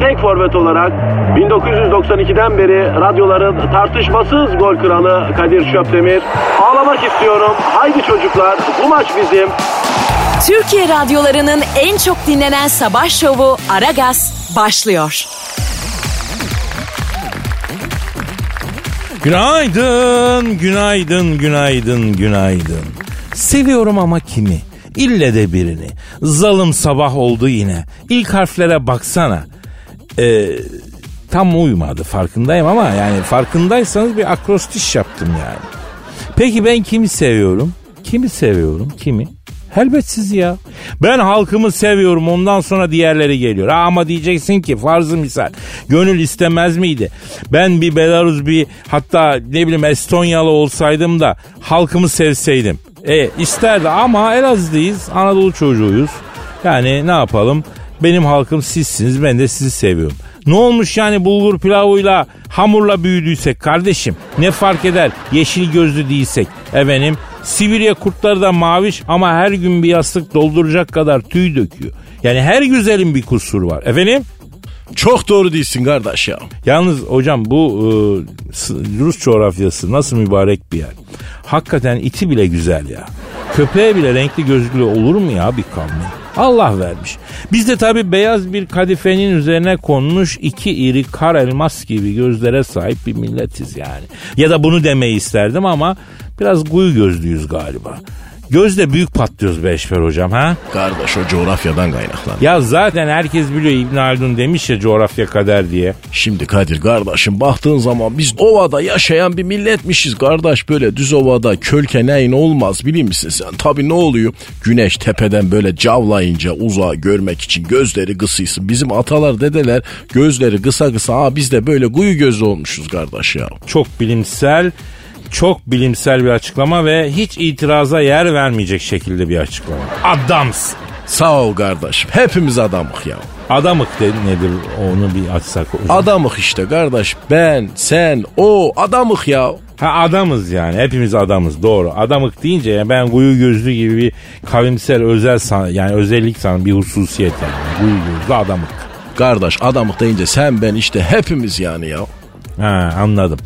tek forvet olarak 1992'den beri radyoların tartışmasız gol kralı Kadir Şöpdemir. Ağlamak istiyorum. Haydi çocuklar bu maç bizim. Türkiye radyolarının en çok dinlenen sabah şovu Aragaz başlıyor. Günaydın, günaydın, günaydın, günaydın. Seviyorum ama kimi? İlle de birini. Zalım sabah oldu yine. İlk harflere baksana. Ee, tam uymadı farkındayım ama yani farkındaysanız bir akrostiş yaptım yani. Peki ben kimi seviyorum? Kimi seviyorum? Kimi? Elbet sizi ya. Ben halkımı seviyorum ondan sonra diğerleri geliyor. Ha, ama diyeceksin ki farzı misal. Gönül istemez miydi? Ben bir Belarus bir hatta ne bileyim Estonyalı olsaydım da halkımı sevseydim. E isterdi ama Elazığ'dayız Anadolu çocuğuyuz. Yani ne yapalım? Benim halkım sizsiniz ben de sizi seviyorum. Ne olmuş yani bulgur pilavıyla hamurla büyüdüysek kardeşim? Ne fark eder yeşil gözlü değilsek? Efendim Sibirya kurtları da maviş ama her gün bir yastık dolduracak kadar tüy döküyor. Yani her güzelin bir kusuru var. Efendim? Çok doğru değilsin kardeş ya. Yalnız hocam bu e, Rus coğrafyası nasıl mübarek bir yer. Hakikaten iti bile güzel ya. Köpeğe bile renkli gözlü olur mu ya bir kavmi? Allah vermiş. Biz de tabi beyaz bir kadifenin üzerine konmuş iki iri kar elmas gibi gözlere sahip bir milletiz yani. Ya da bunu demeyi isterdim ama biraz guyu gözlüyüz galiba. Gözde büyük patlıyoruz be Eşfer hocam ha? Kardeş o coğrafyadan kaynaklan. Ya zaten herkes biliyor İbn Haldun demiş ya coğrafya kader diye. Şimdi Kadir kardeşim baktığın zaman biz ovada yaşayan bir milletmişiz kardeş böyle düz ovada kölke neyin olmaz biliyor musun sen? Tabi ne oluyor? Güneş tepeden böyle cavlayınca uzağa görmek için gözleri kısıysın. Bizim atalar dedeler gözleri kısa kısa ha biz de böyle guyu gözlü olmuşuz kardeş ya. Çok bilimsel çok bilimsel bir açıklama ve hiç itiraza yer vermeyecek şekilde bir açıklama. Adams. Sağ ol kardeşim. Hepimiz adamık ya. Adamık de nedir onu bir açsak. Adamık işte kardeş. Ben, sen, o adamık ya. Ha adamız yani hepimiz adamız doğru. Adamık deyince yani ben kuyu gözlü gibi bir kavimsel özel san, yani özellik sanırım bir hususiyet yani. Kuyu gözlü adamık. Kardeş adamık deyince sen ben işte hepimiz yani ya. Ha anladım.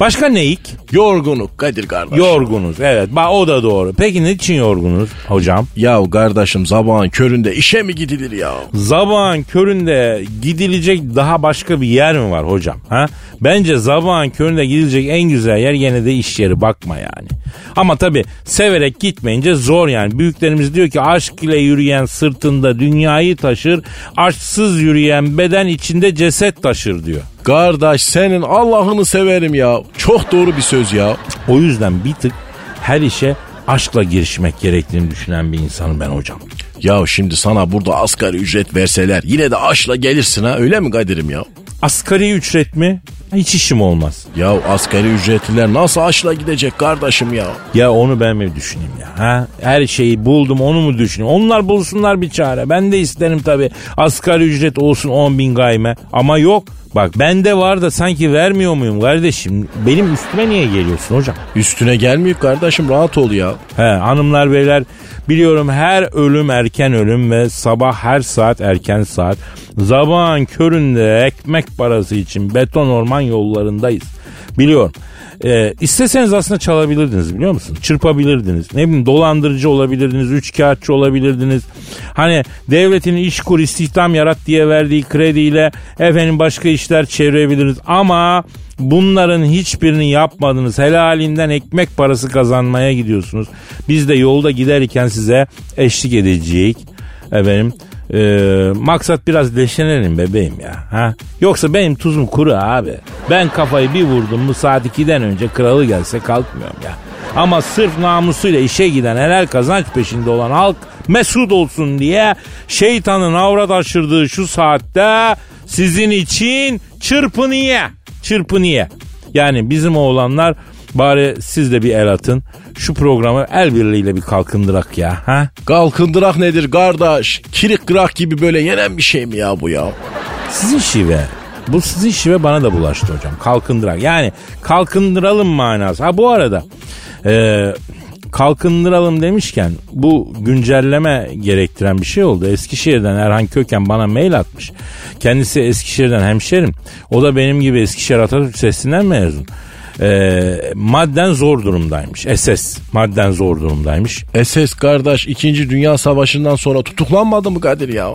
Başka neyik? Yorgunluk Kadir kardeş. Yorgunuz evet bak o da doğru. Peki ne için yorgunuz hocam? Ya kardeşim sabahın köründe işe mi gidilir ya? Zabağın köründe gidilecek daha başka bir yer mi var hocam? Ha? Bence zabağın köründe gidilecek en güzel yer yine de iş yeri bakma yani. Ama tabi severek gitmeyince zor yani. Büyüklerimiz diyor ki aşk ile yürüyen sırtında dünyayı taşır. Aşksız yürüyen beden içinde ceset taşır diyor. Kardeş senin Allah'ını severim ya. Çok doğru bir söz ya. O yüzden bir tık her işe aşkla girişmek gerektiğini düşünen bir insanım ben hocam. Ya şimdi sana burada asgari ücret verseler yine de aşla gelirsin ha öyle mi Kadir'im ya? Asgari ücret mi? Hiç işim olmaz. Ya asgari ücretliler nasıl aşla gidecek kardeşim ya? Ya onu ben mi düşüneyim ya? Ha? Her şeyi buldum onu mu düşüneyim? Onlar bulsunlar bir çare. Ben de isterim tabii asgari ücret olsun 10 bin gayme. Ama yok. Bak bende var da sanki vermiyor muyum kardeşim? Benim üstüme niye geliyorsun hocam? Üstüne gelmiyor kardeşim rahat ol ya. He hanımlar beyler biliyorum her ölüm erken ölüm ve sabah her saat erken saat. Sabahın köründe ekmek parası için beton orman yollarındayız. Biliyorum. Ee, isteseniz aslında çalabilirdiniz biliyor musun? Çırpabilirdiniz. Ne bileyim dolandırıcı olabilirdiniz, üçkağıtçı olabilirdiniz. Hani devletin iş kur istihdam yarat diye verdiği krediyle efendim başka işler çevirebiliriz. Ama bunların hiçbirini yapmadınız. Helalinden ekmek parası kazanmaya gidiyorsunuz. Biz de yolda giderken size eşlik edeceğiz. Efendim Ee, maksat biraz leşlenelim bebeğim ya. Ha? Yoksa benim tuzum kuru abi. Ben kafayı bir vurdum mu saat 2'den önce kralı gelse kalkmıyorum ya. Ama sırf namusuyla işe giden helal kazanç peşinde olan halk mesut olsun diye şeytanın avrat aşırdığı şu saatte sizin için çırpınıya. Çırpınıya. Yani bizim oğlanlar bari siz de bir el atın. Şu programı el birliğiyle bir kalkındırak ya. Ha? Kalkındırak nedir kardeş? Kirik kırak gibi böyle yenen bir şey mi ya bu ya? Sizin şive. Bu sizin şive bana da bulaştı hocam. Kalkındırak. Yani kalkındıralım manası. Ha bu arada e, kalkındıralım demişken bu güncelleme gerektiren bir şey oldu. Eskişehir'den Erhan Köken bana mail atmış. Kendisi Eskişehir'den hemşerim. O da benim gibi Eskişehir Atatürk Sesi'nden mezun. E, madden zor durumdaymış. SS madden zor durumdaymış. SS kardeş 2. Dünya Savaşı'ndan sonra tutuklanmadı mı Kadir ya?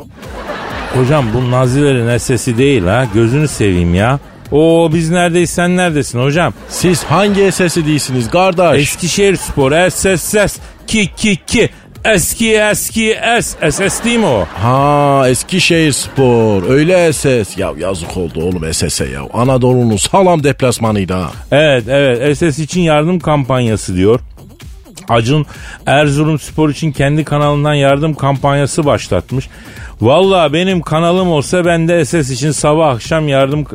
Hocam bu Nazilerin SS'i değil ha. Gözünü seveyim ya. Oo biz neredeyiz sen neredesin hocam? Siz hangi SS'i değilsiniz kardeş? Eskişehir Spor SSS ki ki ki eski eski S SS değil mi o? Ha Eskişehir Spor öyle SS. Ya yazık oldu oğlum SS'e ya. Anadolu'nun sağlam deplasmanıydı ha. Evet evet SS için yardım kampanyası diyor. Acun Erzurum Spor için kendi kanalından yardım kampanyası başlatmış. Valla benim kanalım olsa ben de SS için sabah akşam yardım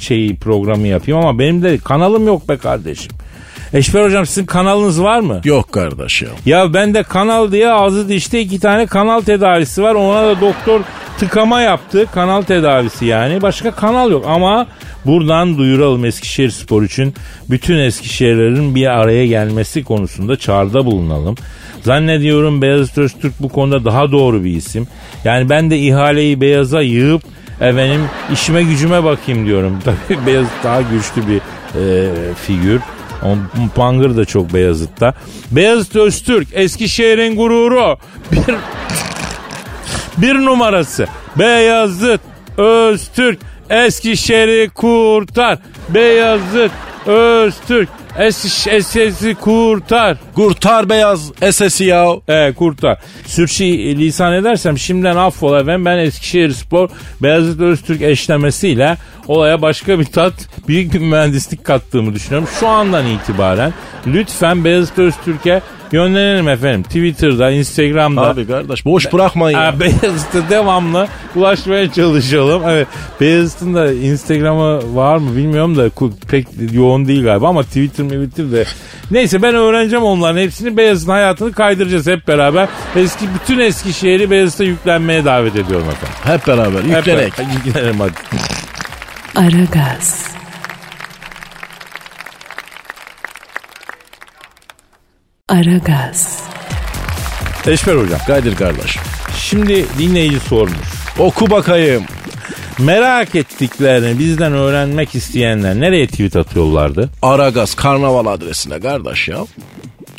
şeyi programı yapayım ama benim de kanalım yok be kardeşim. Eşber hocam sizin kanalınız var mı? Yok kardeş ya. Ya bende kanal diye ağzı dişte iki tane kanal tedavisi var. Ona da doktor tıkama yaptı. Kanal tedavisi yani. Başka kanal yok ama buradan duyuralım Eskişehir Spor için. Bütün Eskişehirlerin bir araya gelmesi konusunda çağrıda bulunalım. Zannediyorum Beyazıt Öztürk bu konuda daha doğru bir isim. Yani ben de ihaleyi Beyaz'a yığıp efendim işime gücüme bakayım diyorum. Tabii Beyazıt daha güçlü bir e, figür. O Pangır da çok Beyazıt'ta. Beyazıt Öztürk Eskişehir'in gururu. Bir, bir numarası. Beyazıt Öztürk Eskişehir'i kurtar. Beyazıt Öztürk Eskişehir'i kurtar. Kurtar beyaz SS'i ya. E kurtar. Sürçü lisan edersem şimdiden affola efendim. Ben Eskişehir Spor Beyazıt Öztürk eşlemesiyle olaya başka bir tat, büyük bir mühendislik kattığımı düşünüyorum. Şu andan itibaren lütfen Beyazıt Öztürk'e Gönderelim efendim. Twitter'da, Instagram'da. Abi kardeş boş bırakmayın ya. Beyazıt'a devamlı ulaşmaya çalışalım. Evet, Beyazıt'ın da Instagram'ı var mı bilmiyorum da pek yoğun değil galiba ama Twitter mi de. Neyse ben öğreneceğim onların hepsini. Beyazıt'ın hayatını kaydıracağız hep beraber. Eski bütün eski şehri Beyazıt'a yüklenmeye davet ediyorum efendim. Hep beraber yüklenek. Hep beraber. Yüklenelim hadi. Aragaz. Aragaz. Eşber hocam. Kadir kardeş. Şimdi dinleyici sormuş. Oku bakayım. Merak ettiklerini bizden öğrenmek isteyenler nereye tweet atıyorlardı? Aragaz karnaval adresine kardeş ya.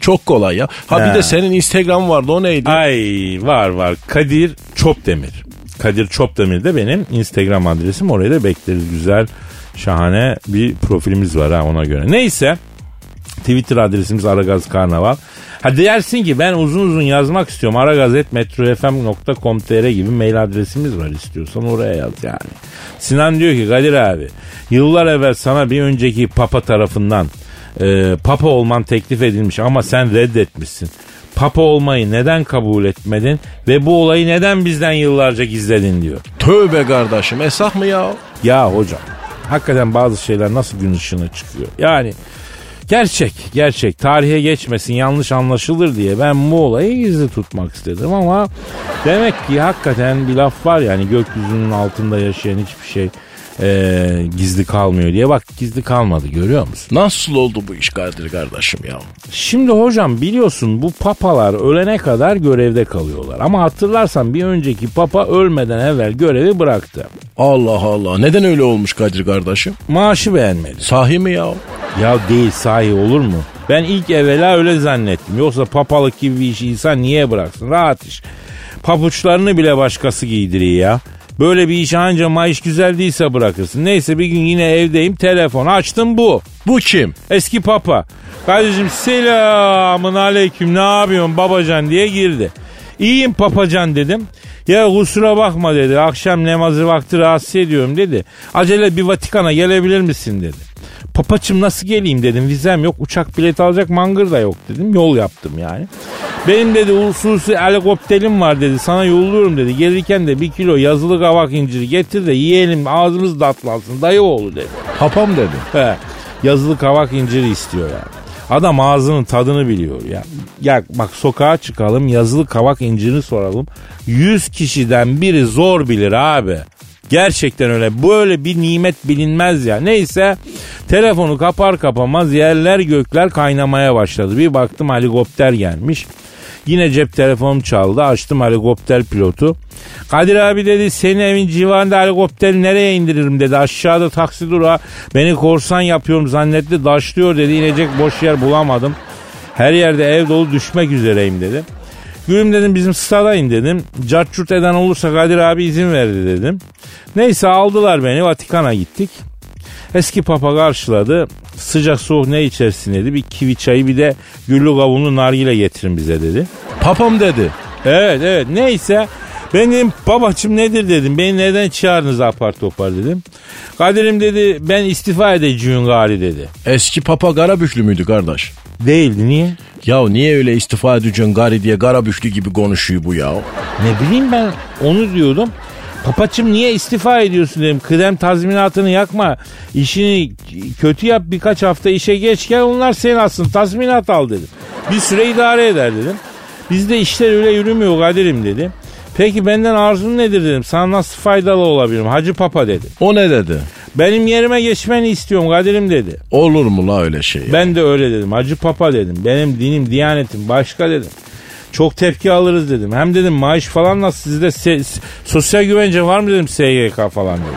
Çok kolay ya. Ha He. bir de senin Instagram vardı o neydi? Ay var var. Kadir Çopdemir. Kadir Çopdemir de benim Instagram adresim. Oraya da bekleriz. Güzel, şahane bir profilimiz var ha ona göre. Neyse. Twitter adresimiz Aragaz Karnaval. Ha dersin ki ben uzun uzun yazmak istiyorum. aragaz.metrofm.com.tr gibi mail adresimiz var istiyorsan oraya yaz yani. Sinan diyor ki Kadir abi yıllar evvel sana bir önceki papa tarafından e, papa olman teklif edilmiş ama sen reddetmişsin. Papa olmayı neden kabul etmedin ve bu olayı neden bizden yıllarca gizledin diyor. Tövbe kardeşim esah mı ya? Ya hocam hakikaten bazı şeyler nasıl gün ışığına çıkıyor. Yani gerçek gerçek. Tarihe geçmesin yanlış anlaşılır diye ben bu olayı gizli tutmak istedim ama demek ki hakikaten bir laf var yani gökyüzünün altında yaşayan hiçbir şey e, gizli kalmıyor diye bak gizli kalmadı görüyor musun? Nasıl oldu bu iş Kadir kardeşim ya? Şimdi hocam biliyorsun bu papalar ölene kadar görevde kalıyorlar. Ama hatırlarsan bir önceki papa ölmeden evvel görevi bıraktı. Allah Allah neden öyle olmuş Kadir kardeşim? Maaşı beğenmedi. Sahi mi ya? Ya değil sahi olur mu? Ben ilk evvela öyle zannettim. Yoksa papalık gibi bir işi insan niye bıraksın? Rahat iş. Papuçlarını bile başkası giydiriyor ya. Böyle bir iş anca maaş güzel değilse bırakırsın. Neyse bir gün yine evdeyim telefon açtım bu. Bu kim? Eski papa. Kardeşim selamın aleyküm ne yapıyorsun babacan diye girdi. İyiyim papacan dedim. Ya kusura bakma dedi. Akşam namazı vakti rahatsız ediyorum dedi. Acele bir Vatikan'a gelebilir misin dedi. Papaçım nasıl geleyim dedim. Vizem yok. Uçak bileti alacak mangır da yok dedim. Yol yaptım yani. Benim dedi hususi helikopterim var dedi. Sana yolluyorum dedi. Gelirken de bir kilo yazılı kavak inciri getir de yiyelim ağzımız tatlansın dayı oğlu dedi. Papam dedi. He, yazılı kavak inciri istiyor yani. Adam ağzının tadını biliyor ya. Ya bak sokağa çıkalım yazılı kavak incirini soralım. 100 kişiden biri zor bilir abi. Gerçekten öyle. Böyle bir nimet bilinmez ya. Neyse telefonu kapar kapamaz yerler gökler kaynamaya başladı. Bir baktım helikopter gelmiş. Yine cep telefonum çaldı. Açtım helikopter pilotu. Kadir abi dedi senin evin civarında helikopteri nereye indiririm dedi. Aşağıda taksi durağı beni korsan yapıyorum zannetti. Daşlıyor dedi. İnecek boş yer bulamadım. Her yerde ev dolu düşmek üzereyim dedi. Gülüm dedim bizim stada in dedim. Carçurt eden olursa Kadir abi izin verdi dedim. Neyse aldılar beni Vatikan'a gittik. Eski papa karşıladı. Sıcak soğuk ne içersin dedi. Bir kivi çayı bir de güllü kavunlu nargile getirin bize dedi. Papam dedi. Evet evet neyse ben dedim babacım nedir dedim. Beni neden çağırdınız apar topar dedim. Kadir'im dedi ben istifa edeceğim gari dedi. Eski papa Karabüklü müydü kardeş? Değildi niye? Ya niye öyle istifa edeceksin gari diye Karabüklü gibi konuşuyor bu ya? Ne bileyim ben onu diyordum. Papaçım niye istifa ediyorsun dedim. Kıdem tazminatını yakma. İşini kötü yap birkaç hafta işe geç gel onlar senin aslında tazminat al dedim. Bir süre idare eder dedim. Bizde işler öyle yürümüyor Kadir'im dedi. Peki benden arzun nedir dedim. Sana nasıl faydalı olabilirim? Hacı Papa dedi. O ne dedi? Benim yerime geçmeni istiyorum Kadir'im dedi. Olur mu la öyle şey? ya? Ben de öyle dedim. Hacı Papa dedim. Benim dinim, diyanetim başka dedim. Çok tepki alırız dedim. Hem dedim maaş falan nasıl sizde se- sosyal güvence var mı dedim SGK falan dedim.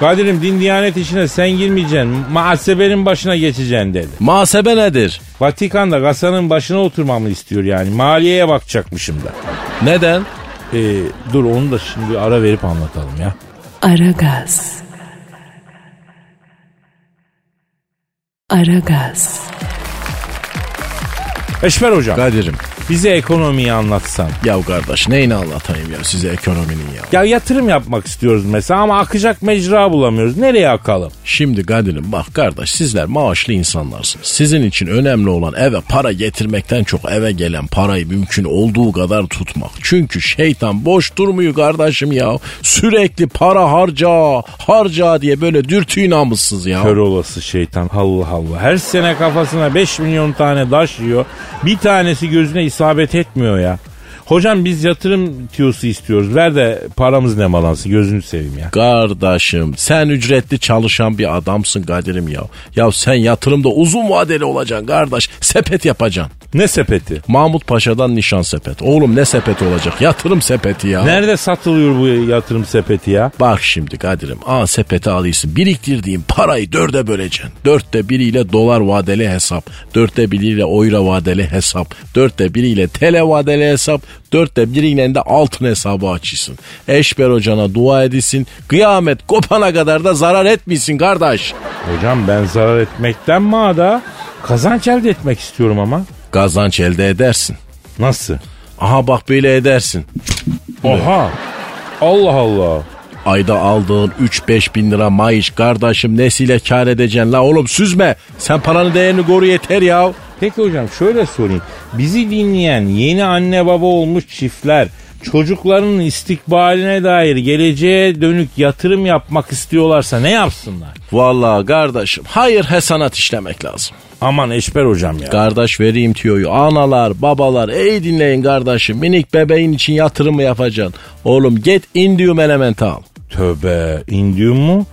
Kadir'im din diyanet işine sen girmeyeceksin. Muhasebenin başına geçeceksin dedi. Muhasebe nedir? Vatikan'da kasanın başına oturmamı istiyor yani. Maliyeye bakacakmışım da. Neden? Ee, dur onu da şimdi ara verip anlatalım ya. Aragaz. Aragaz. Eşmer hocam Kadir'im. Bize ekonomiyi anlatsan. Ya kardeş neyini anlatayım ya size ekonominin ya. Ya yatırım yapmak istiyoruz mesela ama akacak mecra bulamıyoruz. Nereye akalım? Şimdi Kadir'im bak kardeş sizler maaşlı insanlarsınız. Sizin için önemli olan eve para getirmekten çok eve gelen parayı mümkün olduğu kadar tutmak. Çünkü şeytan boş durmuyor kardeşim ya. Sürekli para harca harca diye böyle dürtüyü namussuz ya. Kör olası şeytan Allah Allah. Her sene kafasına 5 milyon tane daş yiyor. Bir tanesi gözüne isabet etmiyor ya. Hocam biz yatırım tiyosu istiyoruz. Ver de paramız ne malansı gözünü seveyim ya. Kardeşim sen ücretli çalışan bir adamsın Kadir'im ya. Ya sen yatırımda uzun vadeli olacaksın kardeş. Sepet yapacaksın. Ne sepeti? Mahmut Paşa'dan nişan sepet. Oğlum ne sepeti olacak? Yatırım sepeti ya. Nerede satılıyor bu yatırım sepeti ya? Bak şimdi Kadir'im A sepeti alıyorsun. Biriktirdiğin parayı dörde böleceksin. Dörtte biriyle dolar vadeli hesap. Dörtte biriyle euro vadeli hesap. Dörtte biriyle tele vadeli hesap. Dörtte biriyle de altın hesabı açıyorsun. Eşber hocana dua edilsin. Kıyamet kopana kadar da zarar etmesin kardeş. Hocam ben zarar etmekten mi da kazanç elde etmek istiyorum ama. Kazanç elde edersin. Nasıl? Aha bak böyle edersin. Oha. Allah Allah. Ayda aldığın 3-5 bin lira maaş kardeşim nesiyle kar edeceksin la oğlum süzme. Sen paranın değerini koru yeter ya. Peki hocam şöyle sorayım. Bizi dinleyen yeni anne baba olmuş çiftler çocuklarının istikbaline dair geleceğe dönük yatırım yapmak istiyorlarsa ne yapsınlar? Vallahi kardeşim hayır hesanat işlemek lazım. Aman Eşber hocam ya. Kardeş vereyim tüyoyu. Analar, babalar ey dinleyin kardeşim. Minik bebeğin için yatırım mı yapacaksın? Oğlum get indium element al. Tövbe indium mu?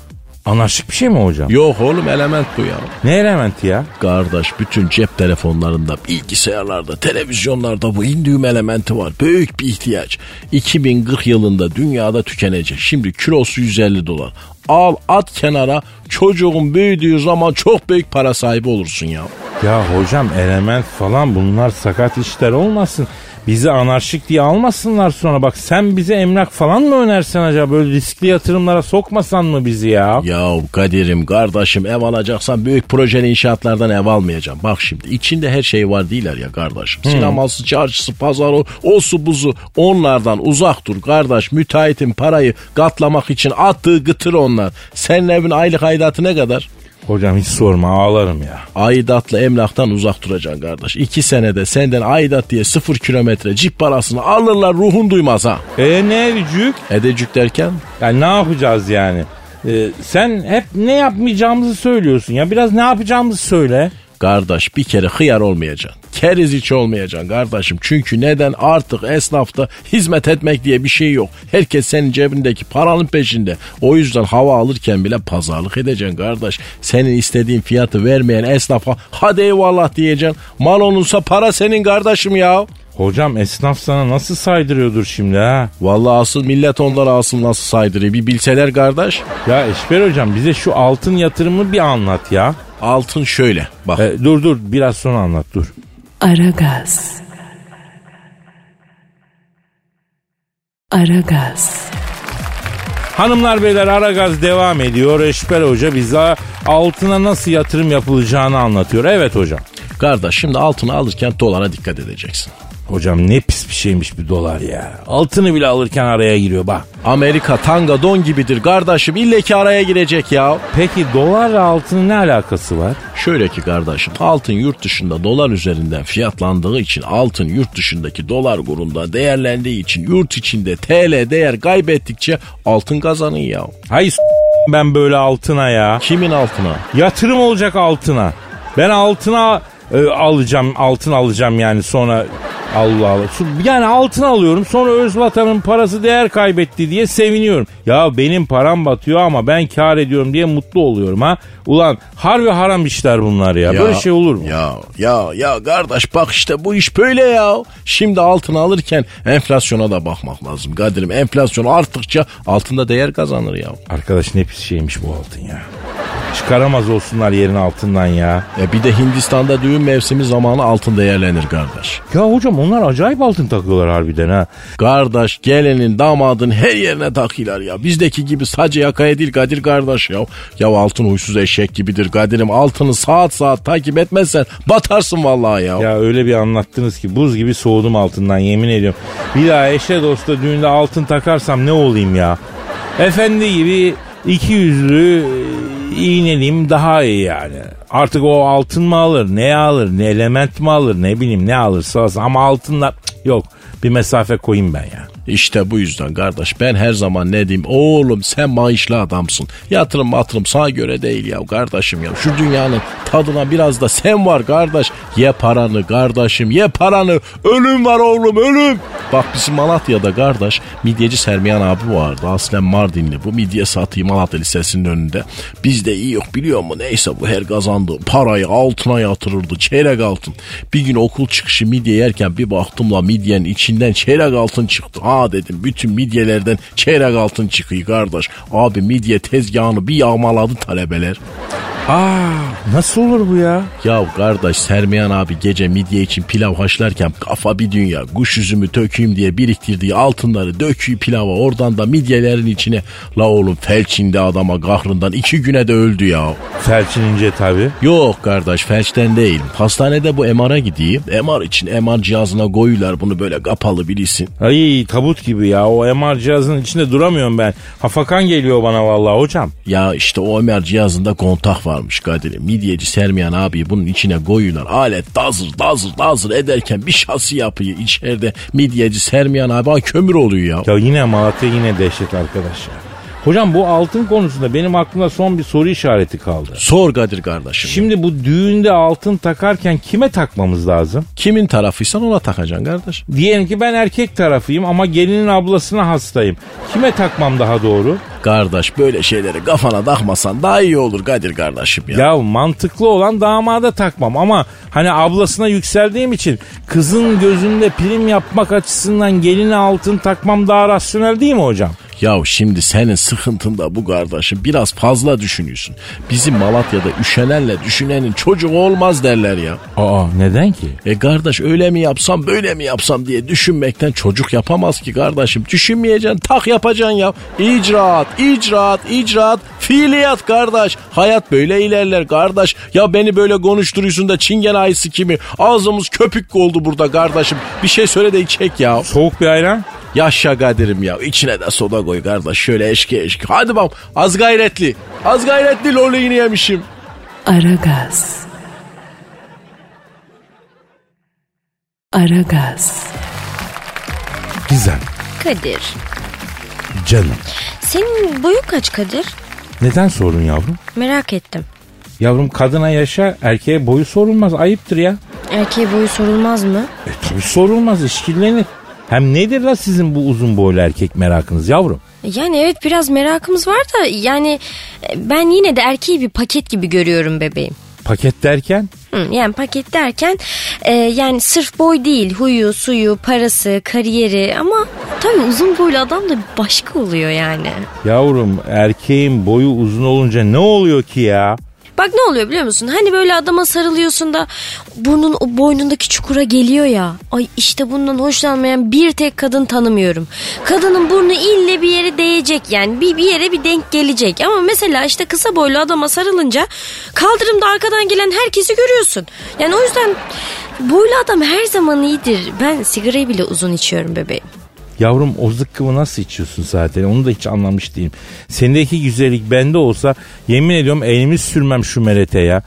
Anarşik bir şey mi hocam? Yok oğlum element bu ya. Ne elementi ya? Kardeş bütün cep telefonlarında, bilgisayarlarda, televizyonlarda bu indium elementi var. Büyük bir ihtiyaç. 2040 yılında dünyada tükenecek. Şimdi kilosu 150 dolar. Al at kenara çocuğun büyüdüğü zaman çok büyük para sahibi olursun ya. Ya hocam element falan bunlar sakat işler olmasın. Bizi anarşik diye almasınlar sonra. Bak sen bize emlak falan mı önersen acaba? Böyle riskli yatırımlara sokmasan mı bizi ya? Ya Kadir'im kardeşim ev alacaksan büyük projeli inşaatlardan ev almayacağım. Bak şimdi içinde her şey var değiller ya kardeşim. Sineması, çarşısı, pazarı, o su buzu onlardan uzak dur kardeş. Müteahhitin parayı katlamak için attığı gıtır onlar. Senin evin aylık aidatı ne kadar? Hocam hiç sorma ağlarım ya. Aidatla emlaktan uzak duracaksın kardeş. İki senede senden aidat diye sıfır kilometre cip parasını alırlar ruhun duymaz ha. E ne edecek? Edecük derken? Yani ne yapacağız yani? Ee, sen hep ne yapmayacağımızı söylüyorsun ya. Biraz ne yapacağımızı söyle. Kardeş bir kere hıyar olmayacaksın. Keriz içi olmayacaksın kardeşim. Çünkü neden artık esnafta hizmet etmek diye bir şey yok. Herkes senin cebindeki paranın peşinde. O yüzden hava alırken bile pazarlık edeceksin kardeş. Senin istediğin fiyatı vermeyen esnafa hadi eyvallah diyeceksin. Mal olursa para senin kardeşim ya. Hocam esnaf sana nasıl saydırıyordur şimdi ha? Vallahi asıl millet onlara asıl nasıl saydırıyor bir bilseler kardeş. Ya Eşber hocam bize şu altın yatırımı bir anlat ya. Altın şöyle bak. E, dur dur biraz sonra anlat dur. Aragaz. Aragaz. Hanımlar beyler Aragaz devam ediyor. Eşber Hoca bize altına nasıl yatırım yapılacağını anlatıyor. Evet hocam. Kardeş şimdi altını alırken dolara dikkat edeceksin. Hocam ne pis bir şeymiş bir dolar ya. Altını bile alırken araya giriyor bak. Amerika tanga don gibidir kardeşim ille ki araya girecek ya. Peki dolarla altının ne alakası var? Şöyle ki kardeşim altın yurt dışında dolar üzerinden fiyatlandığı için altın yurt dışındaki dolar kurunda değerlendiği için yurt içinde TL değer kaybettikçe altın kazanıyor ya. Hay s- ben böyle altına ya. Kimin altına? Yatırım olacak altına. Ben altına e, alacağım altın alacağım yani sonra Allah Allah. Yani altın alıyorum sonra öz vatanın parası değer kaybetti diye seviniyorum. Ya benim param batıyor ama ben kar ediyorum diye mutlu oluyorum ha. Ulan harbi haram işler bunlar ya. Böyle şey olur mu? Ya ya ya kardeş bak işte bu iş böyle ya. Şimdi altın alırken enflasyona da bakmak lazım. Kadir'im enflasyon arttıkça altında değer kazanır ya. Arkadaş ne pis şeymiş bu altın ya. Çıkaramaz olsunlar yerin altından ya. E bir de Hindistan'da düğün mevsimi zamanı altın değerlenir kardeş. Ya hocam onlar acayip altın takıyorlar harbiden ha. Kardeş gelinin damadın her yerine takıyorlar ya. Bizdeki gibi sadece yakaya değil Kadir kardeş ya. Ya altın huysuz eşek gibidir Kadir'im. Altını saat saat takip etmezsen batarsın vallahi ya. Ya öyle bir anlattınız ki buz gibi soğudum altından yemin ediyorum. Bir daha eşe dosta düğünde altın takarsam ne olayım ya? Efendi gibi iki yüzlü iğneliyim daha iyi yani. Artık o altın mı alır, ne alır, ne element mi alır, ne bileyim ne alırsa alsın. Ama altınlar cık, yok bir mesafe koyayım ben ya. İşte bu yüzden kardeş ben her zaman ne diyeyim oğlum sen maaşlı adamsın. Yatırım matırım sana göre değil ya kardeşim ya. Şu dünyanın tadına biraz da sen var kardeş. Ye paranı kardeşim ye paranı. Ölüm var oğlum ölüm. Bak bizim Malatya'da kardeş midyeci Sermiyan abi vardı. Aslen Mardinli bu midye satıyor Malatya Lisesi'nin önünde. Bizde iyi yok biliyor musun? Neyse bu her kazandığı parayı altına yatırırdı. Çeyrek altın. Bir gün okul çıkışı midye yerken bir baktım la midyenin içinden çeyrek altın çıktı. Ha dedim bütün midyelerden çeyrek altın çıkıyor kardeş. Abi midye tezgahını bir yağmaladı talebeler. Aa nasıl olur bu ya? Ya kardeş Sermiyan abi gece midye için pilav haşlarken kafa bir dünya kuş üzümü tökeyim diye biriktirdiği altınları döküyor pilava oradan da midyelerin içine la oğlum felçinde adama kahrından iki güne de öldü ya. Felçinince tabii. Yok kardeş felçten değil. Hastanede bu MR'a gideyim. MR için MR cihazına koyuyorlar bunu böyle kapalı bilirsin. Ay tabut gibi ya o MR cihazının içinde duramıyorum ben. Hafakan geliyor bana vallahi hocam. Ya işte o MR cihazında kontak varmış Kadir'im. Midyeci Sermiyan abi bunun içine koyuyorlar. Alet dazır dazır dazır ederken bir şasi yapıyor. İçeride midyeci Sermiyan abi kömür oluyor ya. Ya yine Malatya yine dehşet arkadaş ya. Hocam bu altın konusunda benim aklımda son bir soru işareti kaldı. Sor Kadir kardeşim. Şimdi bu düğünde altın takarken kime takmamız lazım? Kimin tarafıysan ona takacaksın kardeş. Diyelim ki ben erkek tarafıyım ama gelinin ablasına hastayım. Kime takmam daha doğru? Kardeş böyle şeyleri kafana takmasan daha iyi olur Kadir kardeşim ya. Ya mantıklı olan damada takmam ama hani ablasına yükseldiğim için kızın gözünde prim yapmak açısından geline altın takmam daha rasyonel değil mi hocam? Ya şimdi senin sıkıntın da bu kardeşim biraz fazla düşünüyorsun. Bizim Malatya'da üşenenle düşünenin çocuğu olmaz derler ya. Aa neden ki? E kardeş öyle mi yapsam böyle mi yapsam diye düşünmekten çocuk yapamaz ki kardeşim. Düşünmeyeceksin tak yapacaksın ya. İcraat, icraat, icraat, fiiliyat kardeş. Hayat böyle ilerler kardeş. Ya beni böyle konuşturuyorsun da çingen ayısı kimi. Ağzımız köpük oldu burada kardeşim. Bir şey söyle de içek ya. Soğuk bir ayran? Yaşa Kadir'im ya. İçine de soda koy kardeş. Şöyle eşki eşki. Hadi bak az gayretli. Az gayretli lolliğini yemişim. Aragaz. Aragaz. Gizem. Kadir. Canım. Senin boyun kaç Kadir? Neden sordun yavrum? Merak ettim. Yavrum kadına yaşa erkeğe boyu sorulmaz ayıptır ya. Erkeğe boyu sorulmaz mı? E tabi sorulmaz işkillenir. Hem nedir la sizin bu uzun boylu erkek merakınız yavrum? Yani evet biraz merakımız var da yani e, ben yine de erkeği bir paket gibi görüyorum bebeğim. Paket derken? Hı, yani paket derken e, yani sırf boy değil huyu, suyu, parası, kariyeri ama tabii uzun boylu adam da başka oluyor yani. Yavrum erkeğin boyu uzun olunca ne oluyor ki ya? Bak ne oluyor biliyor musun? Hani böyle adama sarılıyorsun da burnun o boynundaki çukura geliyor ya. Ay işte bundan hoşlanmayan bir tek kadın tanımıyorum. Kadının burnu ille bir yere değecek yani bir, bir yere bir denk gelecek. Ama mesela işte kısa boylu adama sarılınca kaldırımda arkadan gelen herkesi görüyorsun. Yani o yüzden boylu adam her zaman iyidir. Ben sigarayı bile uzun içiyorum bebeğim. Yavrum o zıkkımı nasıl içiyorsun zaten onu da hiç anlamış değilim. Sendeki güzellik bende olsa yemin ediyorum elimi sürmem şu merete ya.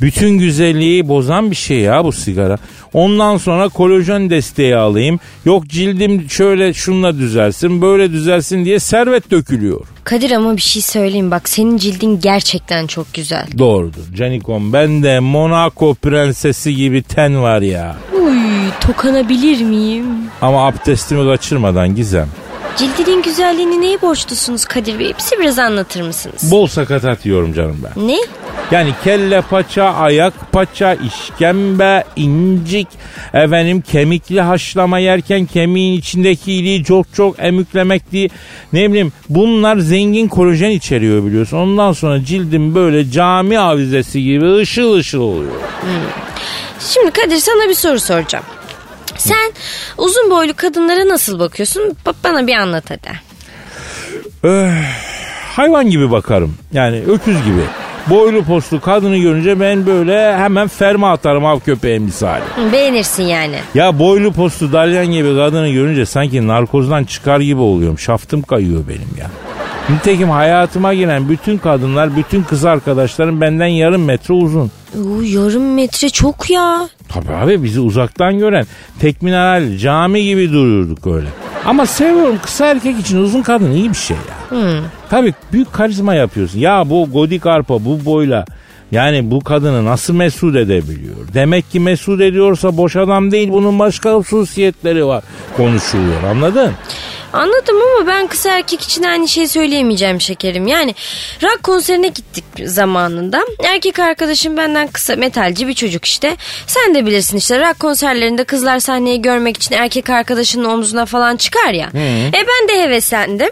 Bütün güzelliği bozan bir şey ya bu sigara. Ondan sonra kolajen desteği alayım. Yok cildim şöyle şunla düzelsin böyle düzelsin diye servet dökülüyor. Kadir ama bir şey söyleyeyim bak senin cildin gerçekten çok güzel. Doğrudur Canikom ben de Monaco prensesi gibi ten var ya. Uy tokanabilir miyim? Ama abdestimi kaçırmadan Gizem. Cildinin güzelliğini neye borçlusunuz Kadir Bey? Bize biraz anlatır mısınız? Bol sakatat yiyorum canım ben. ne? Yani kelle paça, ayak paça, işkembe, incik, efendim kemikli haşlama yerken kemiğin içindeki iliği çok çok emüklemek diye ne bileyim bunlar zengin kolajen içeriyor biliyorsun. Ondan sonra cildim böyle cami avizesi gibi ışıl ışıl oluyor. Şimdi Kadir sana bir soru soracağım. Sen uzun boylu kadınlara nasıl bakıyorsun? Ba- Bana bir anlat hadi. Hayvan gibi bakarım. Yani öküz gibi. Boylu postlu kadını görünce ben böyle hemen ferma atarım av köpeği misali. Beğenirsin yani. Ya boylu postlu dalyan gibi kadını görünce sanki narkozdan çıkar gibi oluyorum. Şaftım kayıyor benim ya. Nitekim hayatıma giren bütün kadınlar, bütün kız arkadaşlarım benden yarım metre uzun. Oo, yarım metre çok ya. Tabii abi bizi uzaktan gören tekminal cami gibi dururduk öyle. Ama seviyorum kısa erkek için uzun kadın iyi bir şey ya. Tabii büyük karizma yapıyorsun. Ya bu Godik Arpa bu boyla yani bu kadını nasıl mesut edebiliyor? Demek ki mesut ediyorsa boş adam değil bunun başka hususiyetleri var konuşuluyor anladın? Anladım ama ben kısa erkek için aynı şeyi söyleyemeyeceğim şekerim. Yani rock konserine gittik zamanında. Erkek arkadaşım benden kısa metalci bir çocuk işte. Sen de bilirsin işte rock konserlerinde kızlar sahneyi görmek için erkek arkadaşının omzuna falan çıkar ya. E ben de heveslendim.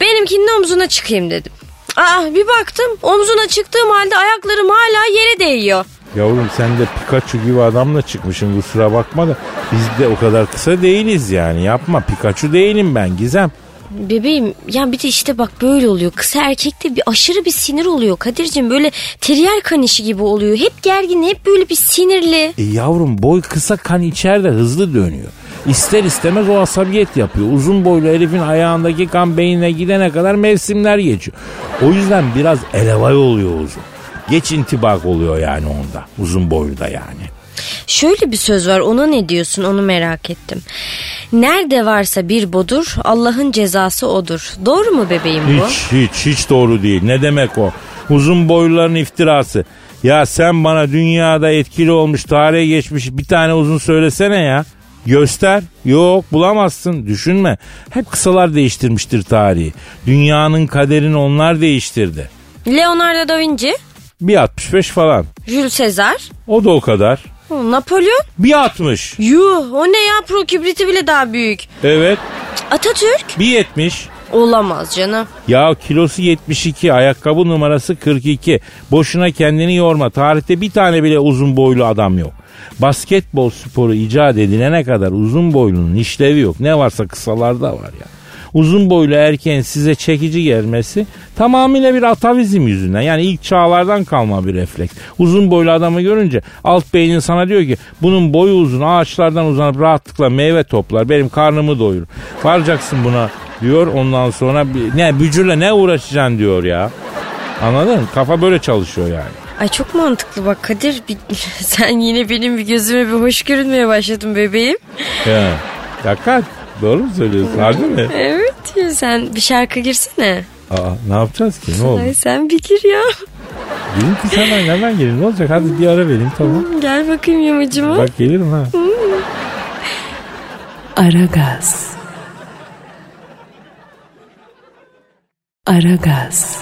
Benimkinin omzuna çıkayım dedim. Aa bir baktım omzuna çıktığım halde ayaklarım hala yere değiyor. Yavrum sen de Pikachu gibi adamla çıkmışsın kusura bakma da biz de o kadar kısa değiliz yani yapma Pikachu değilim ben Gizem. Bebeğim ya bir de işte bak böyle oluyor. Kısa erkekte bir aşırı bir sinir oluyor Kadir'cim. Böyle terrier kanişi gibi oluyor. Hep gergin hep böyle bir sinirli. E yavrum boy kısa kan içeride hızlı dönüyor. İster istemez o asabiyet yapıyor. Uzun boylu herifin ayağındaki kan beynine gidene kadar mevsimler geçiyor. O yüzden biraz elevay oluyor uzun. Geç intibak oluyor yani onda. Uzun boylu da yani. Şöyle bir söz var ona ne diyorsun onu merak ettim. Nerede varsa bir bodur Allah'ın cezası odur. Doğru mu bebeğim bu? Hiç hiç hiç doğru değil. Ne demek o? Uzun boyluların iftirası. Ya sen bana dünyada etkili olmuş, tarihe geçmiş bir tane uzun söylesene ya. Göster. Yok bulamazsın. Düşünme. Hep kısalar değiştirmiştir tarihi. Dünyanın kaderini onlar değiştirdi. Leonardo da Vinci, Bir 65 falan. Jules Caesar, O da o kadar. Napolyon. Bir 60. Yuh o ne ya pro kibriti bile daha büyük. Evet. Atatürk. Bir 70. Olamaz canım. Ya kilosu 72, ayakkabı numarası 42. Boşuna kendini yorma. Tarihte bir tane bile uzun boylu adam yok. Basketbol sporu icat edilene kadar uzun boylunun işlevi yok. Ne varsa kısalarda var ya. Uzun boylu erkeğin size çekici gelmesi tamamıyla bir atavizm yüzünden. Yani ilk çağlardan kalma bir refleks. Uzun boylu adamı görünce alt beynin sana diyor ki bunun boyu uzun ağaçlardan uzanıp rahatlıkla meyve toplar. Benim karnımı doyurur. Varacaksın buna diyor ondan sonra ne bücürle ne uğraşacaksın diyor ya. Anladın mı? Kafa böyle çalışıyor yani. Ay çok mantıklı bak Kadir. Bir, sen yine benim bir gözüme bir hoş görünmeye başladın bebeğim. Ya. Yakat. Doğru mu söylüyorsun? Harbi mi? Evet ya sen bir şarkı girsene. Aa, ne yapacağız ki? Ne oldu? Ay sen bir gir ya. Dedim ki sen nereden gelin? Ne olacak? Hadi bir ara vereyim tamam. Gel bakayım yamacıma. Bak gelirim ha. Aragaz. Aragaz.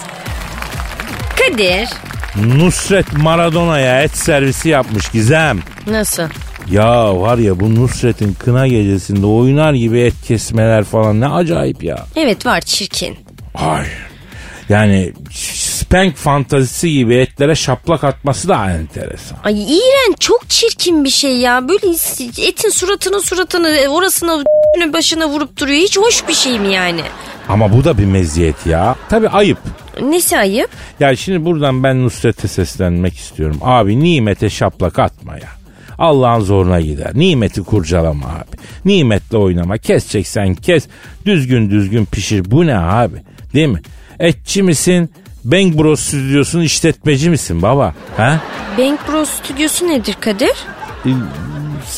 Kadir. Nusret Maradona'ya et servisi yapmış Gizem. Nasıl? Ya var ya bu Nusret'in kına gecesinde oynar gibi et kesmeler falan ne acayip ya. Evet var çirkin. Ay. Yani spank fantazisi gibi etlere şaplak atması da enteresan. Ay iğrenç çok çirkin bir şey ya. Böyle etin suratını suratını orasına başına vurup duruyor. Hiç hoş bir şey mi yani? Ama bu da bir meziyet ya. Tabi ayıp. Nesi ayıp? Ya şimdi buradan ben Nusret'e seslenmek istiyorum. Abi nimete şaplak atma ya. Allah'ın zoruna gider. Nimeti kurcalama abi. Nimetle oynama. Keseceksen kes. Düzgün düzgün pişir. Bu ne abi? Değil mi? Etçi misin? Bang Bros stüdyosunun işletmeci misin baba? Ha? Bank Bros stüdyosu nedir Kadir? E,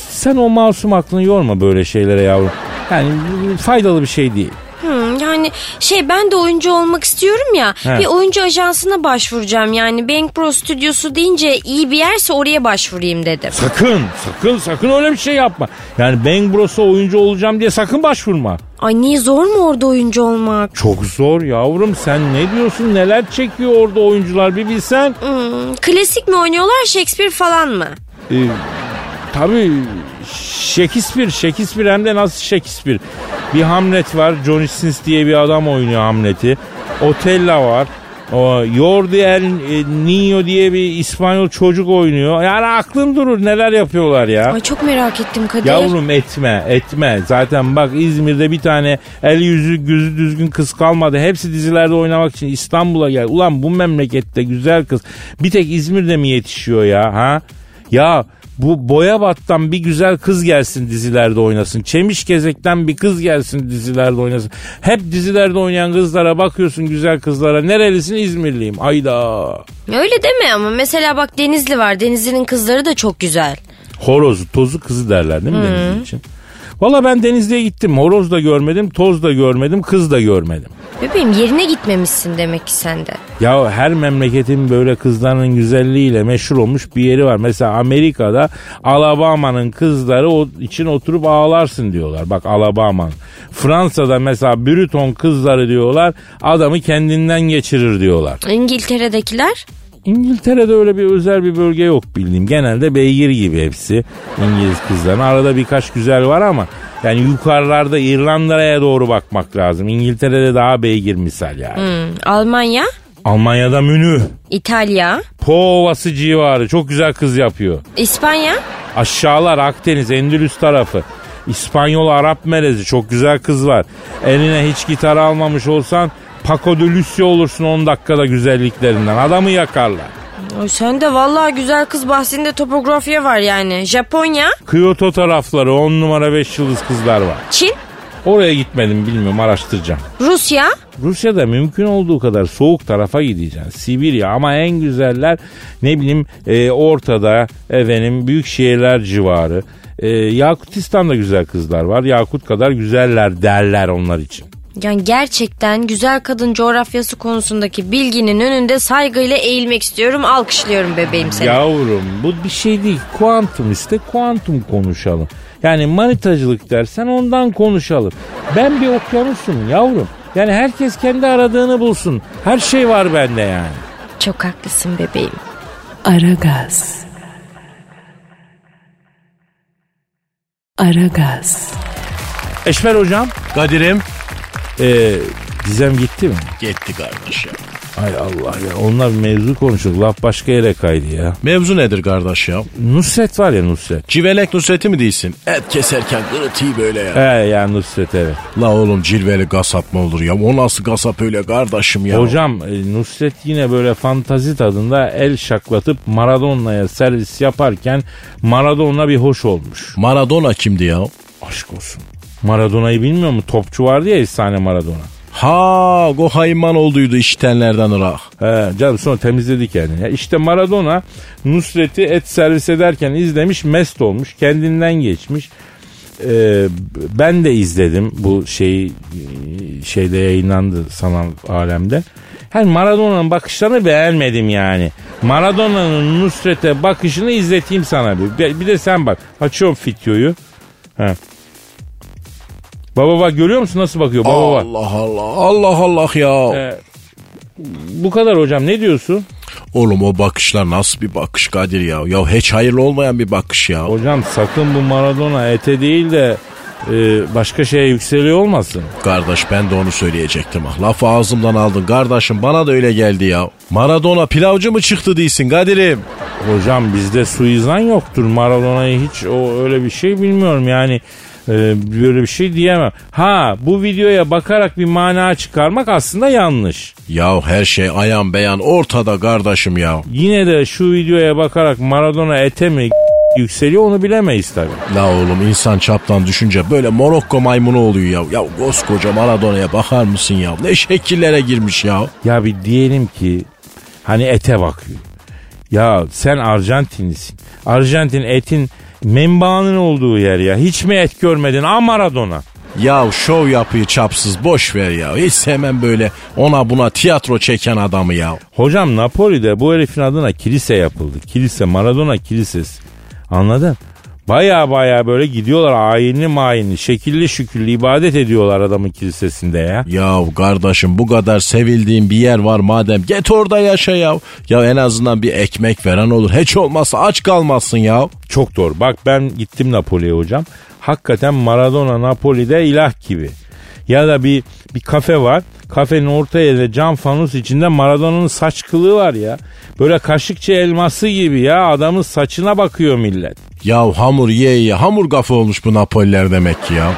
Sen o masum aklını yorma böyle şeylere yavrum. Yani faydalı bir şey değil. Hmm, yani şey ben de oyuncu olmak istiyorum ya. He. Bir oyuncu ajansına başvuracağım. Yani Bank Bros stüdyosu deyince iyi bir yerse oraya başvurayım dedim. Sakın, sakın, sakın öyle bir şey yapma. Yani Bang Bros'a oyuncu olacağım diye sakın başvurma. Ay niye zor mu orada oyuncu olmak? Çok zor yavrum sen ne diyorsun neler çekiyor orada oyuncular bir bilsen. Hmm, klasik mi oynuyorlar Shakespeare falan mı? Ee, tabii Shakespeare, Shakespeare hem de nasıl Shakespeare. Bir Hamlet var, Johnny Sins diye bir adam oynuyor Hamlet'i. Otella var. O Jordi El e, Niño diye bir İspanyol çocuk oynuyor. Yani aklın durur neler yapıyorlar ya. Ay çok merak ettim Kadir. Yavrum etme etme. Zaten bak İzmir'de bir tane el yüzü gözü düzgün kız kalmadı. Hepsi dizilerde oynamak için İstanbul'a gel. Ulan bu memlekette güzel kız bir tek İzmir'de mi yetişiyor ya ha? Ya bu Boyabat'tan bir güzel kız gelsin dizilerde oynasın. Çemiş Gezek'ten bir kız gelsin dizilerde oynasın. Hep dizilerde oynayan kızlara bakıyorsun güzel kızlara. Nerelisin İzmirliyim. Ayda. Öyle deme ama mesela bak Denizli var. Denizli'nin kızları da çok güzel. Horozu, tozu kızı derler değil mi Denizli için? Valla ben Denizli'ye gittim. Horoz da görmedim, toz da görmedim, kız da görmedim. Bebeğim yerine gitmemişsin demek ki sen de. Ya her memleketin böyle kızlarının güzelliğiyle meşhur olmuş bir yeri var. Mesela Amerika'da Alabama'nın kızları o için oturup ağlarsın diyorlar. Bak Alabama'nın. Fransa'da mesela Brüton kızları diyorlar adamı kendinden geçirir diyorlar. İngiltere'dekiler? İngiltere'de öyle bir özel bir bölge yok bildiğim. Genelde beygir gibi hepsi İngiliz kızların. Arada birkaç güzel var ama yani yukarılarda İrlanda'ya doğru bakmak lazım. İngiltere'de daha beygir misal yani. Hmm, Almanya? Almanya'da Münü. İtalya? Po Ovası civarı çok güzel kız yapıyor. İspanya? Aşağılar Akdeniz, Endülüs tarafı. İspanyol Arap melezi çok güzel kız var. Eline hiç gitar almamış olsan Paco de Lucio olursun 10 dakikada güzelliklerinden. Adamı yakarlar. Ay sen de vallahi güzel kız bahsinde topografya var yani. Japonya? Kyoto tarafları 10 numara 5 yıldız kızlar var. Çin? Oraya gitmedim bilmiyorum araştıracağım. Rusya? Rusya'da mümkün olduğu kadar soğuk tarafa gideceksin. Sibirya ama en güzeller ne bileyim e, ortada efendim büyük şehirler civarı. E, Yakutistan'da güzel kızlar var. Yakut kadar güzeller derler onlar için. Yani gerçekten güzel kadın coğrafyası konusundaki bilginin önünde saygıyla eğilmek istiyorum. Alkışlıyorum bebeğim seni. Yavrum bu bir şey değil. Kuantum iste kuantum konuşalım. Yani manitacılık dersen ondan konuşalım. Ben bir okyanusum yavrum. Yani herkes kendi aradığını bulsun. Her şey var bende yani. Çok haklısın bebeğim. Aragaz. Aragaz. Eşmer hocam Kadir'im e, Gizem gitti mi? Gitti kardeş ya. Ay Allah ya onlar mevzu konuşuyor. Laf başka yere kaydı ya. Mevzu nedir kardeş ya? Nusret var ya Nusret. Civelek Nusret'i mi değilsin? Et keserken gırıtıyı böyle ya. He ya Nusret evet. La oğlum cilveli gasap mı olur ya? O nasıl gasap öyle kardeşim ya? Hocam e, Nusret yine böyle fantazi tadında el şaklatıp Maradona'ya servis yaparken Maradona bir hoş olmuş. Maradona kimdi ya? Aşk olsun. Maradona'yı bilmiyor mu? Topçu vardı ya efsane Maradona. Ha Gohayman olduydu işitenlerden Irak. He, canım sonra temizledik yani. Ya işte Maradona Nusret'i et servis ederken izlemiş mest olmuş. Kendinden geçmiş. Ee, ben de izledim bu şeyi şeyde yayınlandı sanal alemde. Her Maradona'nın bakışlarını beğenmedim yani. Maradona'nın Nusret'e bakışını izleteyim sana bir. Bir de sen bak. Açıyorum videoyu. He. Baba bak görüyor musun nasıl bakıyor? Baba bak. Allah Allah Allah Allah ya. Ee, bu kadar hocam ne diyorsun? Oğlum o bakışlar nasıl bir bakış Kadir ya? Ya hiç hayırlı olmayan bir bakış ya. Hocam sakın bu Maradona ete değil de e, başka şeye yükseliyor olmasın. Kardeş ben de onu söyleyecektim. ah. Lafı ağzımdan aldın. Kardeşim bana da öyle geldi ya. Maradona pilavcı mı çıktı değilsin Kadir'im? Hocam bizde suizan yoktur. Maradona'yı hiç o öyle bir şey bilmiyorum yani. E, böyle bir şey diyemem. Ha bu videoya bakarak bir mana çıkarmak aslında yanlış. Ya her şey ayan beyan ortada kardeşim ya. Yine de şu videoya bakarak Maradona ete mi yükseliyor onu bilemeyiz tabii. La oğlum insan çaptan düşünce böyle Morokko maymunu oluyor ya. Ya koskoca Maradona'ya bakar mısın ya? Ne şekillere girmiş ya. Ya bir diyelim ki hani ete bakıyor. Ya sen Arjantinlisin. Arjantin etin menbaanın olduğu yer ya. Hiç mi et görmedin? A Maradona. Ya şov yapıyı çapsız boş ver ya. Hiç sevmem böyle ona buna tiyatro çeken adamı ya. Hocam Napoli'de bu herifin adına kilise yapıldı. Kilise Maradona kilisesi. Anladın? Baya baya böyle gidiyorlar ayinli mayinli şekilli şükürlü ibadet ediyorlar adamın kilisesinde ya. Ya kardeşim bu kadar sevildiğin bir yer var madem git orada yaşa ya. Ya en azından bir ekmek veren olur. Hiç olmazsa aç kalmazsın ya. Çok doğru. Bak ben gittim Napoli'ye hocam. Hakikaten Maradona Napoli'de ilah gibi. Ya da bir bir kafe var. Kafenin orta yerinde cam fanus içinde Maradona'nın saç kılığı var ya. Böyle kaşıkçı elması gibi ya. Adamın saçına bakıyor millet. Ya hamur ye ye hamur kafa olmuş bu Napoliler demek ki ya.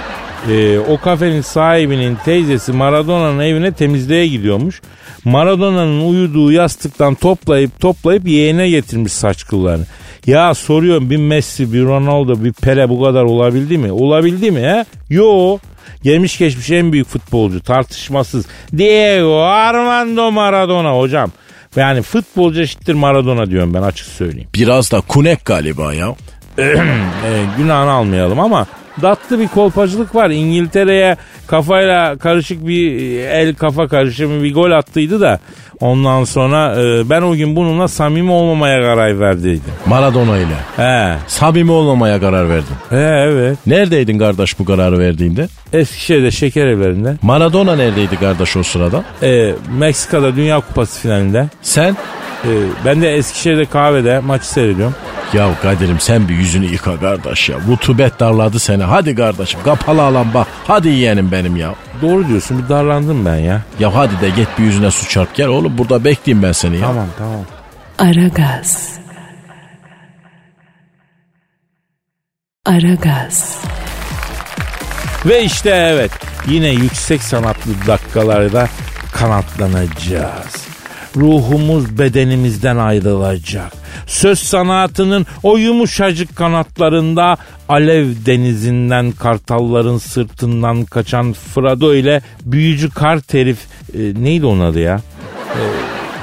Ee, o kafenin sahibinin teyzesi Maradona'nın evine temizliğe gidiyormuş. Maradona'nın uyuduğu yastıktan toplayıp toplayıp yeğene getirmiş saç kıllarını. Ya soruyorum bir Messi, bir Ronaldo, bir Pele bu kadar olabildi mi? Olabildi mi he? Yo. Gelmiş geçmiş en büyük futbolcu tartışmasız. Diego Armando Maradona hocam. Yani futbolcu eşittir Maradona diyorum ben açık söyleyeyim. Biraz da kunek galiba ya. e, günahını almayalım ama tatlı bir kolpacılık var. İngiltere'ye kafayla karışık bir el kafa karışımı bir gol attıydı da ondan sonra e, ben o gün bununla samimi olmamaya karar verdiydim. Maradona ile. He. Samimi olmamaya karar verdin. He evet. Neredeydin kardeş bu kararı verdiğinde? Eskişehir'de şeker evlerinde. Maradona neredeydi kardeş o sırada? E, Meksika'da Dünya Kupası finalinde. Sen? E, ben de Eskişehir'de kahvede maçı seyrediyorum. Ya Kadir'im sen bir yüzünü yıka kardeş ya. Rutubet darladı seni. Hadi kardeşim kapalı alan bak. Hadi yeğenim benim ya. Doğru diyorsun bir darlandım ben ya. Ya hadi de git bir yüzüne su çarp gel oğlum burada bekleyeyim ben seni ya. Tamam tamam. Aragaz. Aragaz. Ve işte evet yine yüksek sanatlı dakikalarda kanatlanacağız. Ruhumuz bedenimizden ayrılacak. Söz sanatının o yumuşacık kanatlarında alev denizinden kartalların sırtından kaçan Frado ile büyücü kart herif e, neydi onun adı ya? E,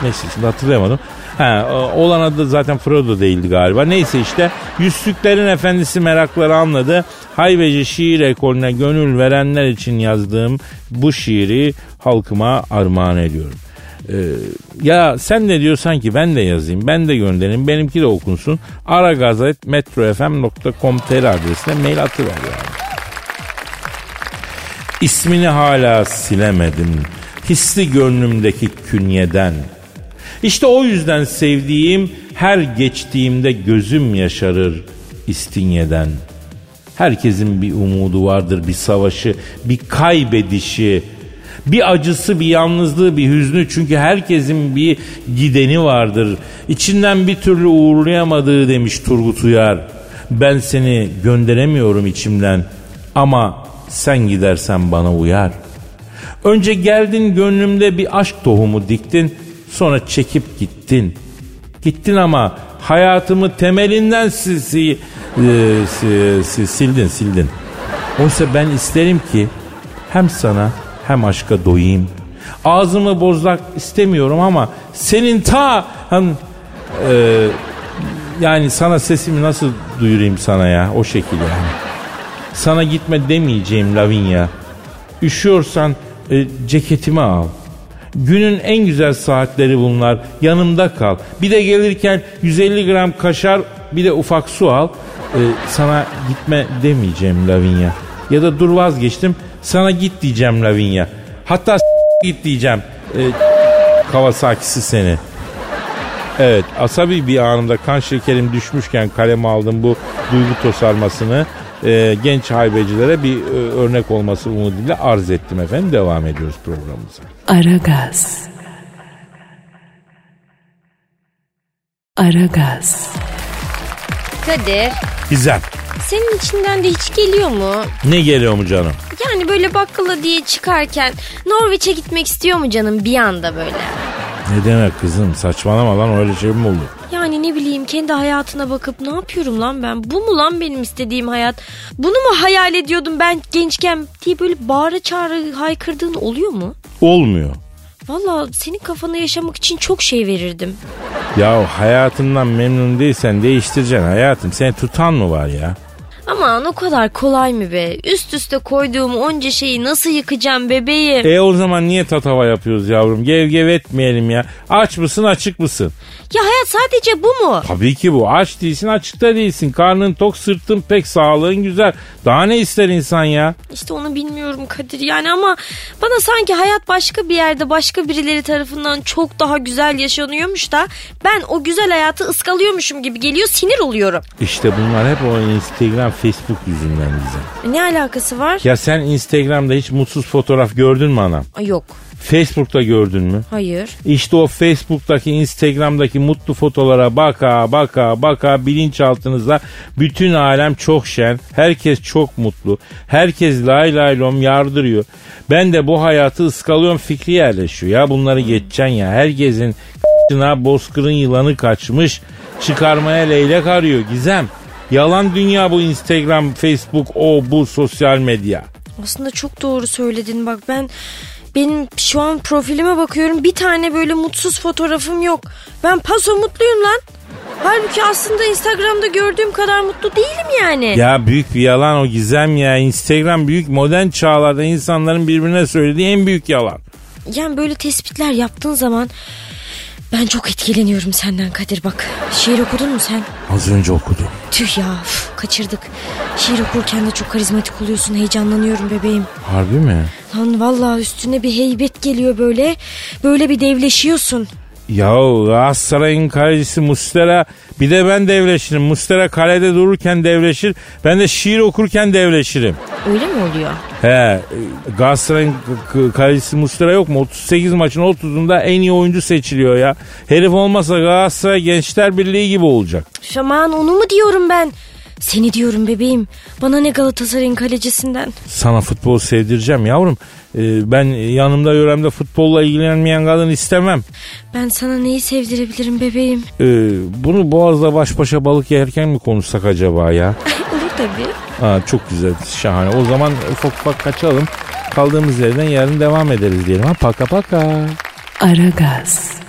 neyse şimdi hatırlayamadım. Ha, e, olan adı zaten Frodo değildi galiba. Neyse işte Yüzsüklerin Efendisi merakları anladı. Hayveci şiir ekolüne gönül verenler için yazdığım bu şiiri halkıma armağan ediyorum. Ee, ya sen ne diyorsan ki ben de yazayım, ben de göndereyim, benimki de okunsun. aragazet.metrofm.com.tr adresine mail atıver yani. İsmini hala silemedim. Hisli gönlümdeki künyeden. İşte o yüzden sevdiğim her geçtiğimde gözüm yaşarır İstinye'den. Herkesin bir umudu vardır, bir savaşı, bir kaybedişi. Bir acısı, bir yalnızlığı, bir hüznü. Çünkü herkesin bir gideni vardır. İçinden bir türlü uğurlayamadığı demiş Turgut Uyar. Ben seni gönderemiyorum içimden ama sen gidersen bana uyar. Önce geldin gönlümde bir aşk tohumu diktin, sonra çekip gittin. Gittin ama hayatımı temelinden si, si, e, si, si, sildin sildin. Oysa ben isterim ki hem sana hem aşka doyayım. Ağzımı bozmak istemiyorum ama senin ta hani, e, yani sana sesimi nasıl duyurayım sana ya o şekilde yani. Sana gitme demeyeceğim Lavinia. Üşüyorsan e, ceketimi al. Günün en güzel saatleri bunlar. Yanımda kal. Bir de gelirken 150 gram kaşar bir de ufak su al. E, sana gitme demeyeceğim Lavinia. Ya da dur vazgeçtim. Sana git diyeceğim Lavinia. Hatta git diyeceğim. E, Kawasaki'si seni. Evet asabi bir anımda kan şekerim düşmüşken kaleme aldım bu duygu tosarmasını e, genç haybecilere bir e, örnek olması umuduyla arz ettim efendim. Devam ediyoruz programımıza. Aragaz. Aragaz. Kadir Güzel. Senin içinden de hiç geliyor mu? Ne geliyor mu canım? Yani böyle bakkala diye çıkarken Norveç'e gitmek istiyor mu canım bir anda böyle? Ne demek kızım saçmalama lan öyle şey mi olur? Yani ne bileyim kendi hayatına bakıp ne yapıyorum lan ben? Bu mu lan benim istediğim hayat? Bunu mu hayal ediyordum ben gençken diye böyle bağıra çağrı haykırdığın oluyor mu? Olmuyor. Valla senin kafana yaşamak için çok şey verirdim. Ya hayatından memnun değilsen değiştireceksin hayatım. Seni tutan mı var ya? Aman o kadar kolay mı be? Üst üste koyduğum onca şeyi nasıl yıkacağım bebeğim? E o zaman niye tatava yapıyoruz yavrum? Gev gev etmeyelim ya. Aç mısın açık mısın? Ya hayat sadece bu mu? Tabii ki bu. Aç değilsin açıkta değilsin. Karnın tok sırtın pek sağlığın güzel. Daha ne ister insan ya? İşte onu bilmiyorum Kadir yani ama bana sanki hayat başka bir yerde başka birileri tarafından çok daha güzel yaşanıyormuş da ben o güzel hayatı ıskalıyormuşum gibi geliyor sinir oluyorum. İşte bunlar hep o Instagram, Facebook yüzünden bize. Ne alakası var? Ya sen Instagram'da hiç mutsuz fotoğraf gördün mü anam? Yok. Facebook'ta gördün mü? Hayır. İşte o Facebook'taki, Instagram'daki mutlu fotolara baka baka baka bilinçaltınıza bütün alem çok şen, herkes çok mutlu, herkes lay lay lom yardırıyor. Ben de bu hayatı ıskalıyorum fikri yerleşiyor ya bunları geçeceksin ya. Herkesin bozkırın yılanı kaçmış, çıkarmaya leylek arıyor Gizem. Yalan dünya bu Instagram, Facebook, o bu sosyal medya. Aslında çok doğru söyledin bak ben benim şu an profilime bakıyorum bir tane böyle mutsuz fotoğrafım yok. Ben paso mutluyum lan. Halbuki aslında Instagram'da gördüğüm kadar mutlu değilim yani. Ya büyük bir yalan o gizem ya. Instagram büyük modern çağlarda insanların birbirine söylediği en büyük yalan. Yani böyle tespitler yaptığın zaman ben çok etkileniyorum senden Kadir bak. Şiir okudun mu sen? Az önce okudum. Tüh ya üf, kaçırdık. Şiir okurken de çok karizmatik oluyorsun heyecanlanıyorum bebeğim. Harbi mi? Lan vallahi üstüne bir heybet geliyor böyle. Böyle bir devleşiyorsun. Ya Galatasaray'ın kalecisi Mustera bir de ben devleşirim. Mustera kalede dururken devleşir. Ben de şiir okurken devleşirim. Öyle mi oluyor? He Galatasaray'ın kalecisi Mustera yok mu? 38 maçın 30'unda en iyi oyuncu seçiliyor ya. Herif olmasa Galatasaray Gençler Birliği gibi olacak. Üf, Aman onu mu diyorum ben? Seni diyorum bebeğim. Bana ne Galatasaray'ın kalecisinden. Sana futbol sevdireceğim yavrum. Ee, ben yanımda yöremde futbolla ilgilenmeyen kadın istemem. Ben sana neyi sevdirebilirim bebeğim? Ee, bunu Boğaz'da baş başa balık yerken mi konuşsak acaba ya? Olur tabii. Aa, çok güzel, şahane. O zaman ufak ufak kaçalım. Kaldığımız yerden yarın devam ederiz diyelim. Ha, paka paka. Aragaz.